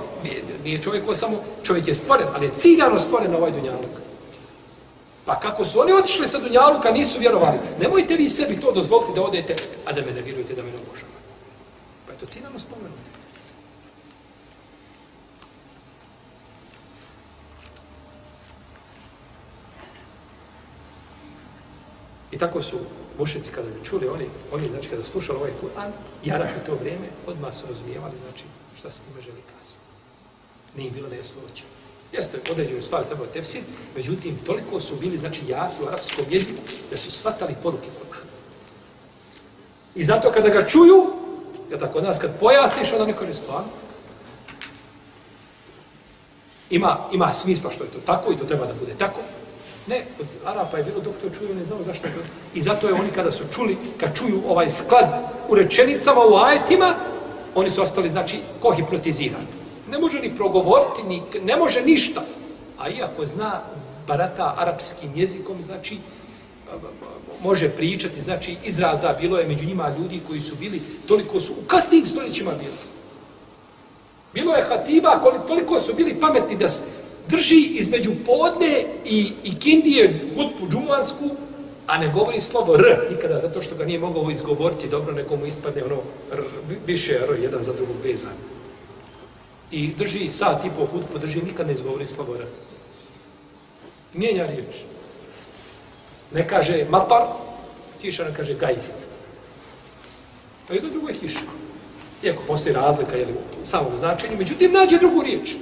nije čovjek ko samo, čovjek je stvoren, ali je ciljano stvoren ovaj dunjaluk. Pa kako su oni otišli sa dunjaluka, nisu vjerovali. Nemojte vi sebi to dozvoliti da odete, a da me ne vjerujete da me ne obožavate. Pa je to ciljano spomenuti. I tako su mušici kada bi čuli, oni, oni znači kada slušali ovaj Kur'an, jarak u to vrijeme, odmah su razumijevali, znači, šta se time želi kazati. Nije bilo nejasnoća. Jeste, određenu stvar treba tefsir, međutim, toliko su bili, znači, jaki u arapskom jeziku, da su shvatali poruke Kur'ana. I zato kada ga čuju, Ja tako nas kad pojasniš, onda ne je stvarno. Ima, ima smisla što je to tako i to treba da bude tako. Ne, kod Arapa je bilo dok to čuju, ne znamo zašto je to. I zato je oni kada su čuli, kad čuju ovaj sklad u rečenicama, u ajetima, oni su ostali, znači, ko hipnotizirani. Ne može ni progovoriti, ni, ne može ništa. A iako zna barata arapskim jezikom, znači, može pričati, znači, izraza, bilo je među njima ljudi koji su bili, toliko su, u kasnim stoljećima bili. Bilo je hatiba, koliko, su bili pametni da drži između podne i, i kindije hutbu džumansku, a ne govori slovo R nikada, zato što ga nije mogao izgovoriti dobro, nekomu ispadne ono R, više R, jedan za drugog vezan. I drži sat i po hutbu, drži, nikad ne izgovori slovo R. Mijenja riječ. Ne kaže matar, kiša ne kaže gajf. Pa jedno drugo je kiša. Iako postoji razlika jeli, u samom značenju, međutim, nađe drugu riječ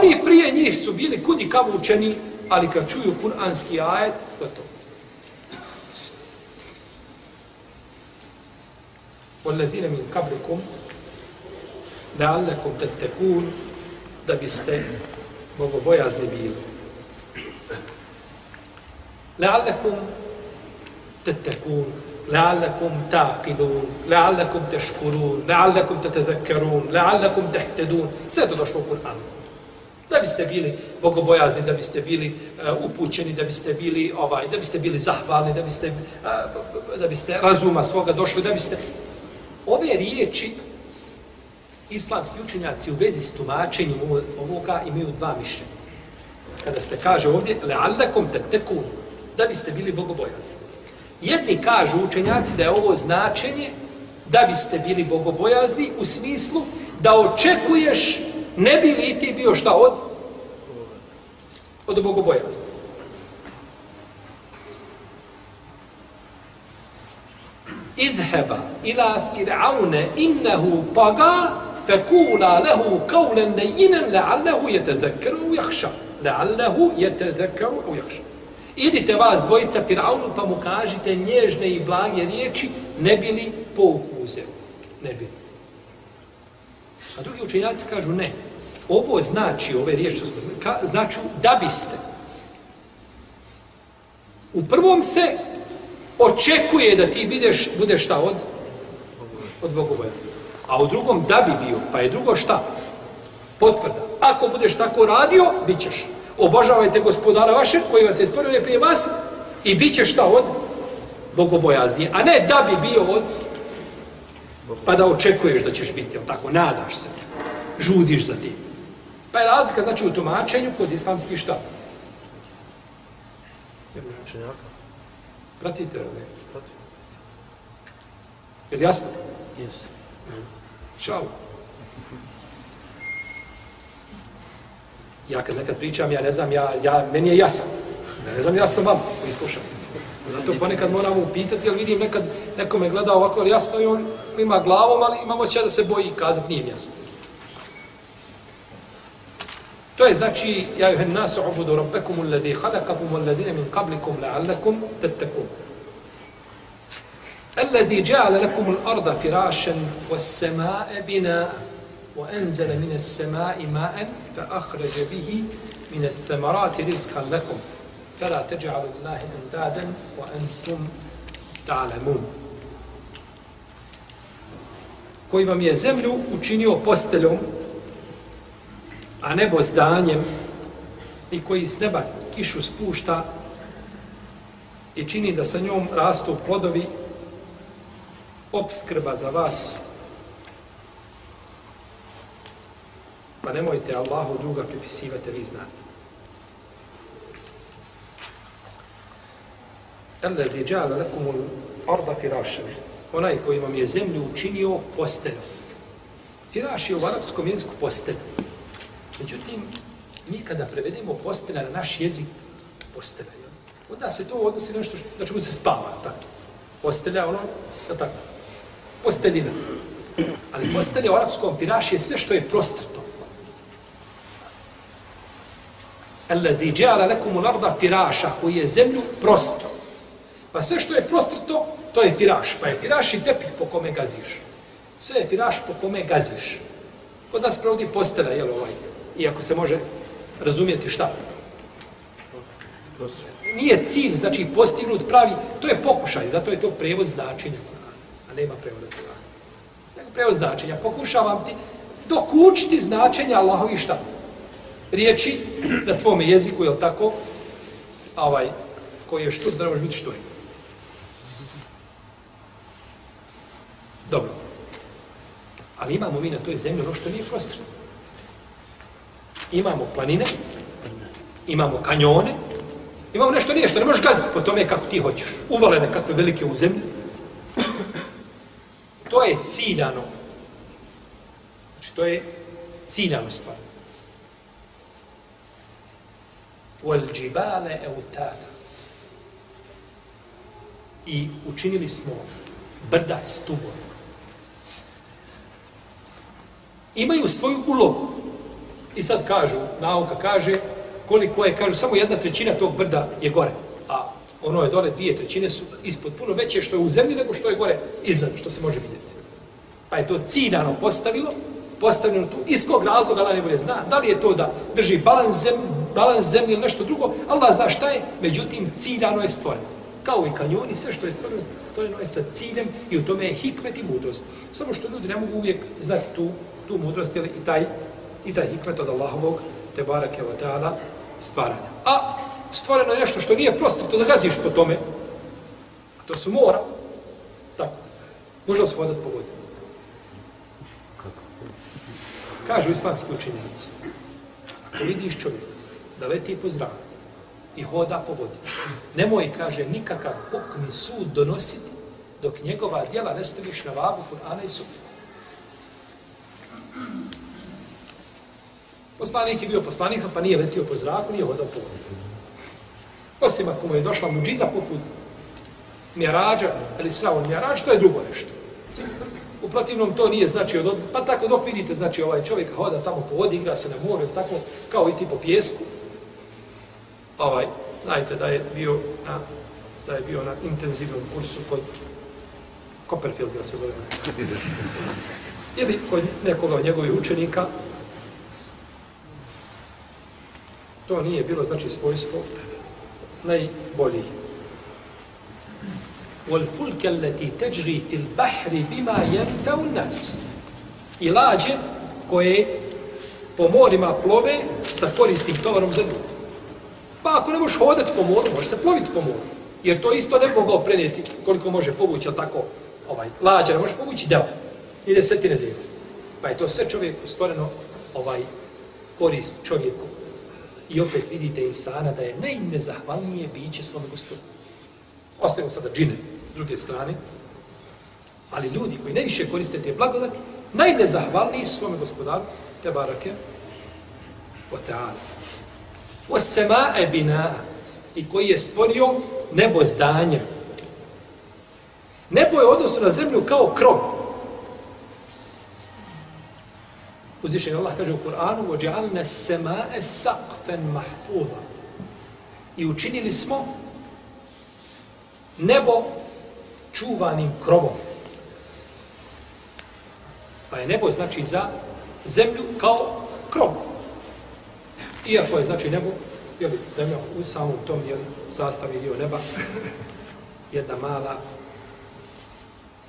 A oni prije njih su bili kudi kao učeni, ali kad čuju kuranski ajet, gotovo. وَالَّذِينَ مِنْ قَبْلِكُمْ لَعَلَّكُمْ تَتَّكُونَ da biste bogobojazni bili. لَعَلَّكُمْ تَتَّكُونَ لعلكم تعقلون لعلكم تشكرون لعلكم تتذكرون لعلكم تهتدون sve to došlo u Kur'anu da biste bili bogobojazni da biste bili uh, upućeni da biste bili ovaj da biste bili zahvalni da biste uh, da biste razuma svoga došli da biste ove riječi islamski učenjaci u vezi s tumačenjem ovoga imaju dva mišljenja. Kada ste kaže ovdje le'allakum tattaqun da biste bili bogobojazni. Jedni kažu učenjaci da je ovo značenje da biste bili bogobojazni u smislu da očekuješ ne bi li ti bio šta od od bogobojazni. Izheba ila fir'aune innehu paga fekula lehu kaulen nejinen le'allehu jetezekkeru u jahša. Le'allehu jetezekkeru u jahša. Idite vas dvojica Firaunu pa mu kažite nježne i blage riječi, ne bili pouku uzeo. Ne bili. A drugi učenjaci kažu ne. Ovo znači, ove riječi, ka, znači da biste. U prvom se očekuje da ti bideš, budeš šta od? Od bogobojazna. A u drugom da bi bio, pa je drugo šta? Potvrda. Ako budeš tako radio, bit ćeš obožavajte gospodara vaše koji vas je stvorio prije vas i bit ćeš šta od bogobojaznije. A ne da bi bio od pa da očekuješ da ćeš biti, tako, nadaš se, žudiš za tim. Pa je razlika, znači, u tumačenju kod islamskih šta? Pratite li? Je li jasno? Jes. Čao. ja kad nekad pričam, ja ne znam, ja, ja, meni je jasno. Ne znam, ja sam vam koji slušam. Zato ponekad moram upitati, jer vidim nekad neko me gleda ovako, ali jasno i on ima glavom, ali ima moća da se boji i kazati, nije jasno. To je znači, ja juhen nasu ubudu rabbekum ulladhi halakakum ulladhine min qablikum la'allakum tattakum. الذي جعل لكم الأرض فراشا والسماء بناء وأنزل من السماء ماء فأخرج به من الثمرات رزقا لكم فلا تجعلوا الله أندادا وأنتم تعلمون koji vam je zemlju učinio posteljom, a nebo zdanjem, i koji s neba kišu spušta i čini da sa njom rastu plodovi, obskrba za vas Pa nemojte Allahu druga pripisivati, vi znate. الذي ja'ala lakum al-arda firashan. Onaj koji vam je zemlju učinio posteljom. Firaš je u arapskom jeziku postelj. Međutim, mi kada prevedemo postelja na naš jezik, postelja, onda se to odnosi nešto što, na čemu se spava, tako. Postelja, ono, je tako. Posteljina. Ali postelja u arapskom firaš je sve što je prostrto. Allazi ja'ala lakum al-ardha firasha, koji je zemlju prosto. Pa sve što je prostrto, to je firaš. Pa je firaš i tepih po kome gaziš. Sve je firaš po kome gaziš. Kod nas provodi postela, jel ovaj, iako se može razumijeti šta. Nije cilj, znači postignut pravi, to je pokušaj, zato je to prevod značenja Kur'ana, a nema prevoda Kur'ana. Nego prevod značenja, pokušavam ti dokučiti značenja Allahovi šta? Riječi na tvome jeziku, jel tako? A ovaj, koji je štur, da ne može biti štur. Dobro. Ali imamo mi na toj zemlji ono što nije prostredno. Imamo planine, imamo kanjone, imamo nešto nije što ne možeš gaziti po tome kako ti hoćeš. Uvalene kakve velike u zemlji. To je ciljano. Znači, to je ciljano stvar. Wal džibale eutada. I učinili smo brda stubove imaju svoju ulogu. I sad kažu, nauka kaže, koliko je, kažu, samo jedna trećina tog brda je gore. A ono je dole, dvije trećine su ispod puno veće što je u zemlji nego što je gore iznad, što se može vidjeti. Pa je to ciljano postavilo, postavljeno tu, iz kog razloga Allah ne bude zna, da li je to da drži balans zemlje, balans zemlje ili nešto drugo, Allah zna šta je, međutim, ciljano je stvoreno. Kao i kanjoni, sve što je stvoreno, stvoreno je sa ciljem i u tome je hikmet i mudrost. Samo što ljudi ne mogu uvijek znati tu tu mudrost ili i taj i taj hikmet od Allahovog te barake wa ta'ala stvaranja. A stvoreno je nešto što nije prosto to da gaziš po tome. A to su mora. Tako. Može se hodati po vodi. Kažu islamski učinjenici. Ako vidiš čovjek da leti po zraku i hoda po vodi, nemoj, kaže, nikakav hukmi sud donositi dok njegova djela ne staviš na vagu Kur'ana i Sunna. Poslanik je bio poslanik, pa nije letio po zraku, nije hodao po vodi. Osim ako mu je došla muđiza poput mjerađa, ili sravo mjerađ, to je drugo nešto. U protivnom to nije znači od pa tako dok vidite znači ovaj čovjek hoda tamo po vodi, igra se na moru, tako kao i ti po pjesku. Ovaj, znajte da je bio na, da je bio na intenzivnom kursu kod Copperfield, da se zove. Ili kod nekoga od njegovih učenika, To nije bilo, znači, svojstvo najboljih. Wal fulke allati tajri til bahri bima yanfa'u nas. I lađe koje po morima plove sa koristim tovarom za ljude. Pa ako ne možeš hodati po moru, možeš se ploviti po moru. Jer to isto ne bi mogao prenijeti koliko može povući, ali tako, ovaj, lađa ne može povući, deo. I desetine deo. Pa je to sve čovjeku stvoreno ovaj korist čovjeku I opet vidite insana da je najnezahvalnije biće svom gospodu. Ostavimo sada džine s druge strane, ali ljudi koji najviše koriste te blagodati, najnezahvalniji su svome gospodaru, te barake, o teala. O semae bina, i koji je stvorio nebo zdanje. Nebo je odnosno na zemlju kao krov. Uzvišen Allah kaže u Kur'anu وَجَعَلْنَا السَّمَاءَ سَقْفًا مَحْفُوظًا I učinili smo nebo čuvanim krovom. Pa je nebo znači za zemlju kao krov. Iako je znači nebo, jeli, zemlja u samom tom jeli, sastavi dio neba, jedna mala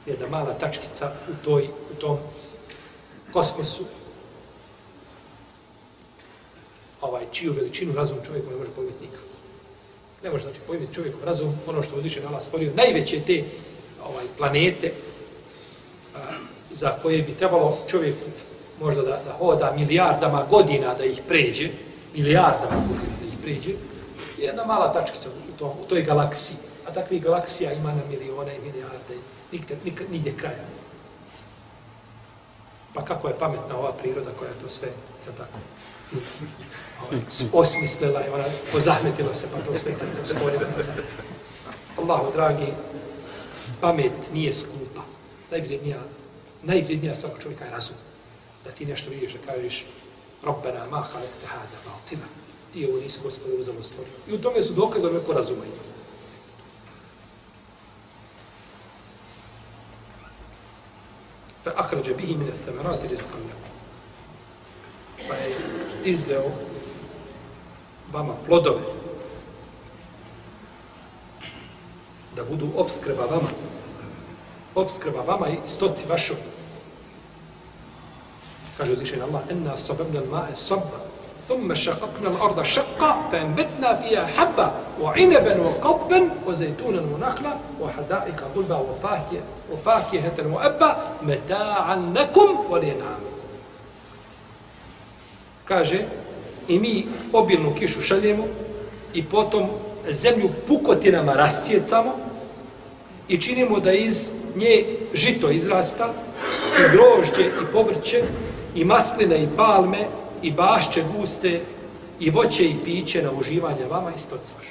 jedna mala tačkica u, toj, u tom kosmosu, ovaj, čiju veličinu razum čovjek ne može pojmiti nikako. Ne može znači pojmiti čovjek razum, ono što uzviše na Allah stvorio, najveće te ovaj, planete a, za koje bi trebalo čovjeku možda da, da hoda milijardama godina da ih pređe, milijardama godina da ih pređe, je jedna mala tačkica u, tom, u toj galaksiji. A takvih galaksija ima na milione i milijarde, nikde, nikde, nigde kraja. Pa kako je pametna ova priroda koja je to sve, je tako, osmislila je, ona pozahmetila se, pa to sve tako stvorila. Allahu, dragi, pamet nije skupa. Najvrednija, najvrednija svakog čovjeka je razum. Da ti nešto vidiš, da kažeš, Rabbena, ma halek te hada, baltina. Ti ovo nisi gospodin uzalo stvorio. I u tome su dokazali neko razuma ima. Fa ahrađa bihi mine themerati rizkan lakum. Pa izveo vama plodove. Da budu obskrba vama. Obskrba vama i stoci vašoj. Kaže uzvišen Allah enna sababna al-ma'e sabba ثم شققنا الأرض شقا فأنبتنا فيها حبة وعنبا وقضبا وزيتونا ونخلا وحدائق غلبا وفاكهة, وفاكهة وأبا متاعا لكم ولينعامكم kaže i mi obilnu kišu šaljemo i potom zemlju pukotinama rascijecamo i činimo da iz nje žito izrasta i grožđe i povrće i masline i palme i bašće guste i voće i piće na uživanje vama i stoc vaš.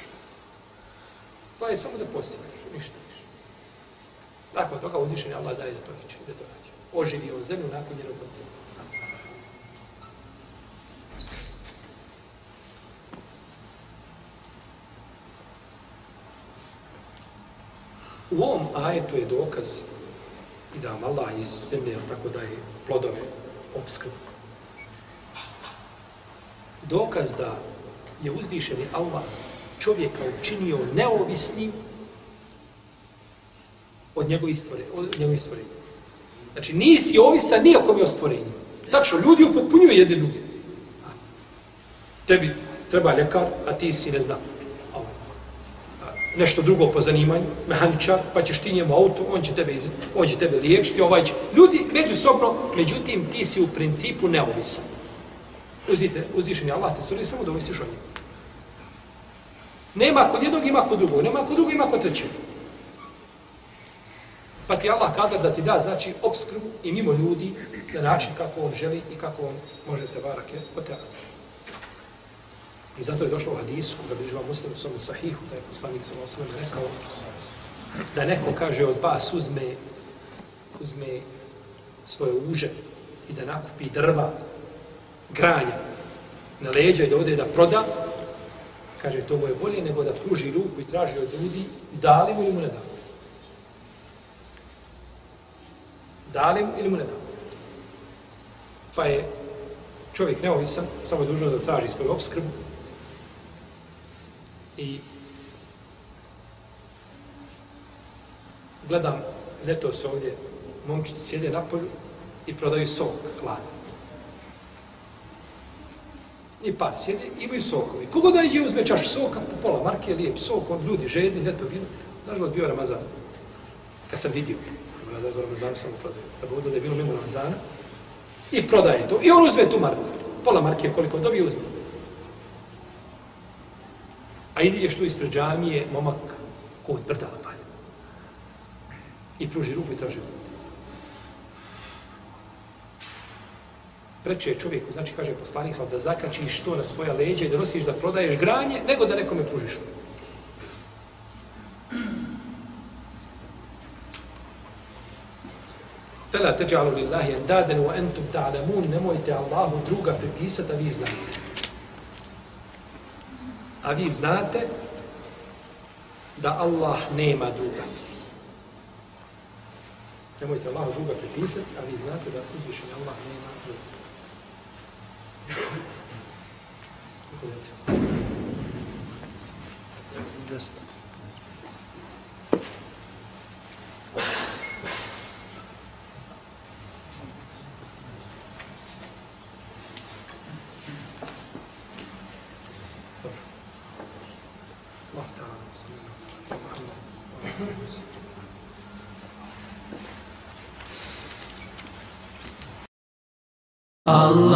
To je samo da posiješ, ništa više. Nakon toga uzvišenje Allah daje za to niče, da to nađe. Oživi on zemlju nakon njenog podzemlja. U ovom ajetu je dokaz i da vam Allah iz zemlje, tako da je plodove obskrbu. Dokaz da je uzvišeni Allah čovjeka učinio neovisnim od njegovih stvorenja. Od njegovih stvorenja. Znači, nisi ovisan ni o kome o stvorenju. Tačno, ljudi upotpunjuju jedne druge. Tebi treba ljekar, a ti si, ne znam, nešto drugo po zanimanju, mehaničar, pa ćeš ti njemu auto, on će tebe, iz, on će tebe liječiti, ovaj će. Ljudi, međusobno, međutim, ti si u principu neovisan. Uzite, uzvišen je Allah, te stvari samo da ovisiš o njemu. Nema kod jednog, ima kod drugog. Nema kod drugog, ima kod trećeg. Pa ti Allah kada da ti da, znači, obskrbu i mimo ljudi na način kako on želi i kako on može te barake otrati. I zato je došlo u hadisu, kada bi živa muslim u svom sahihu, da je poslanik sa osvrame rekao da neko kaže od vas uzme, uzme svoje uže i da nakupi drva, granja na leđa i da ode da proda, kaže to mu je bolje nego da pruži ruku i traži od ljudi, da li mu ili mu ne da. Da li mu ili mu ne da. Pa je čovjek neovisan, samo je dužno da traži svoju obskrbu, I gledam, leto se ovdje, momčici sjede na polju i prodaju sok, hladan. I par sjede, imaju sokovi. Kogo dođe uzme čašu soka, po pola marke, lijep sok, on ljudi žedni, ljeto bilo. Nažalost, bio Ramazan. Kad sam vidio, da za Ramazan samo prodaju. Da bude da je bilo mimo Ramazana. I prodaje to. I on uzme tu marku. Pola marke, koliko dobije, uzme. A iziđeš tu ispred džamije, momak kod brda napalja. I pruži ruku i traži ruku. Preče je čovjeku, znači kaže poslanik da zakačiš to na svoja leđa i da nosiš da prodaješ granje, nego da nekome pružiš ruku. Fela teđalu lillahi endaden wa entum ta'lamun, nemojte Allahu druga pripisati, a vi znate a vi znate da Allah nema duga. Nemojte Allah duga pripisati, a vi znate da uzvišen Allah nema duga. Kako je to? Allah.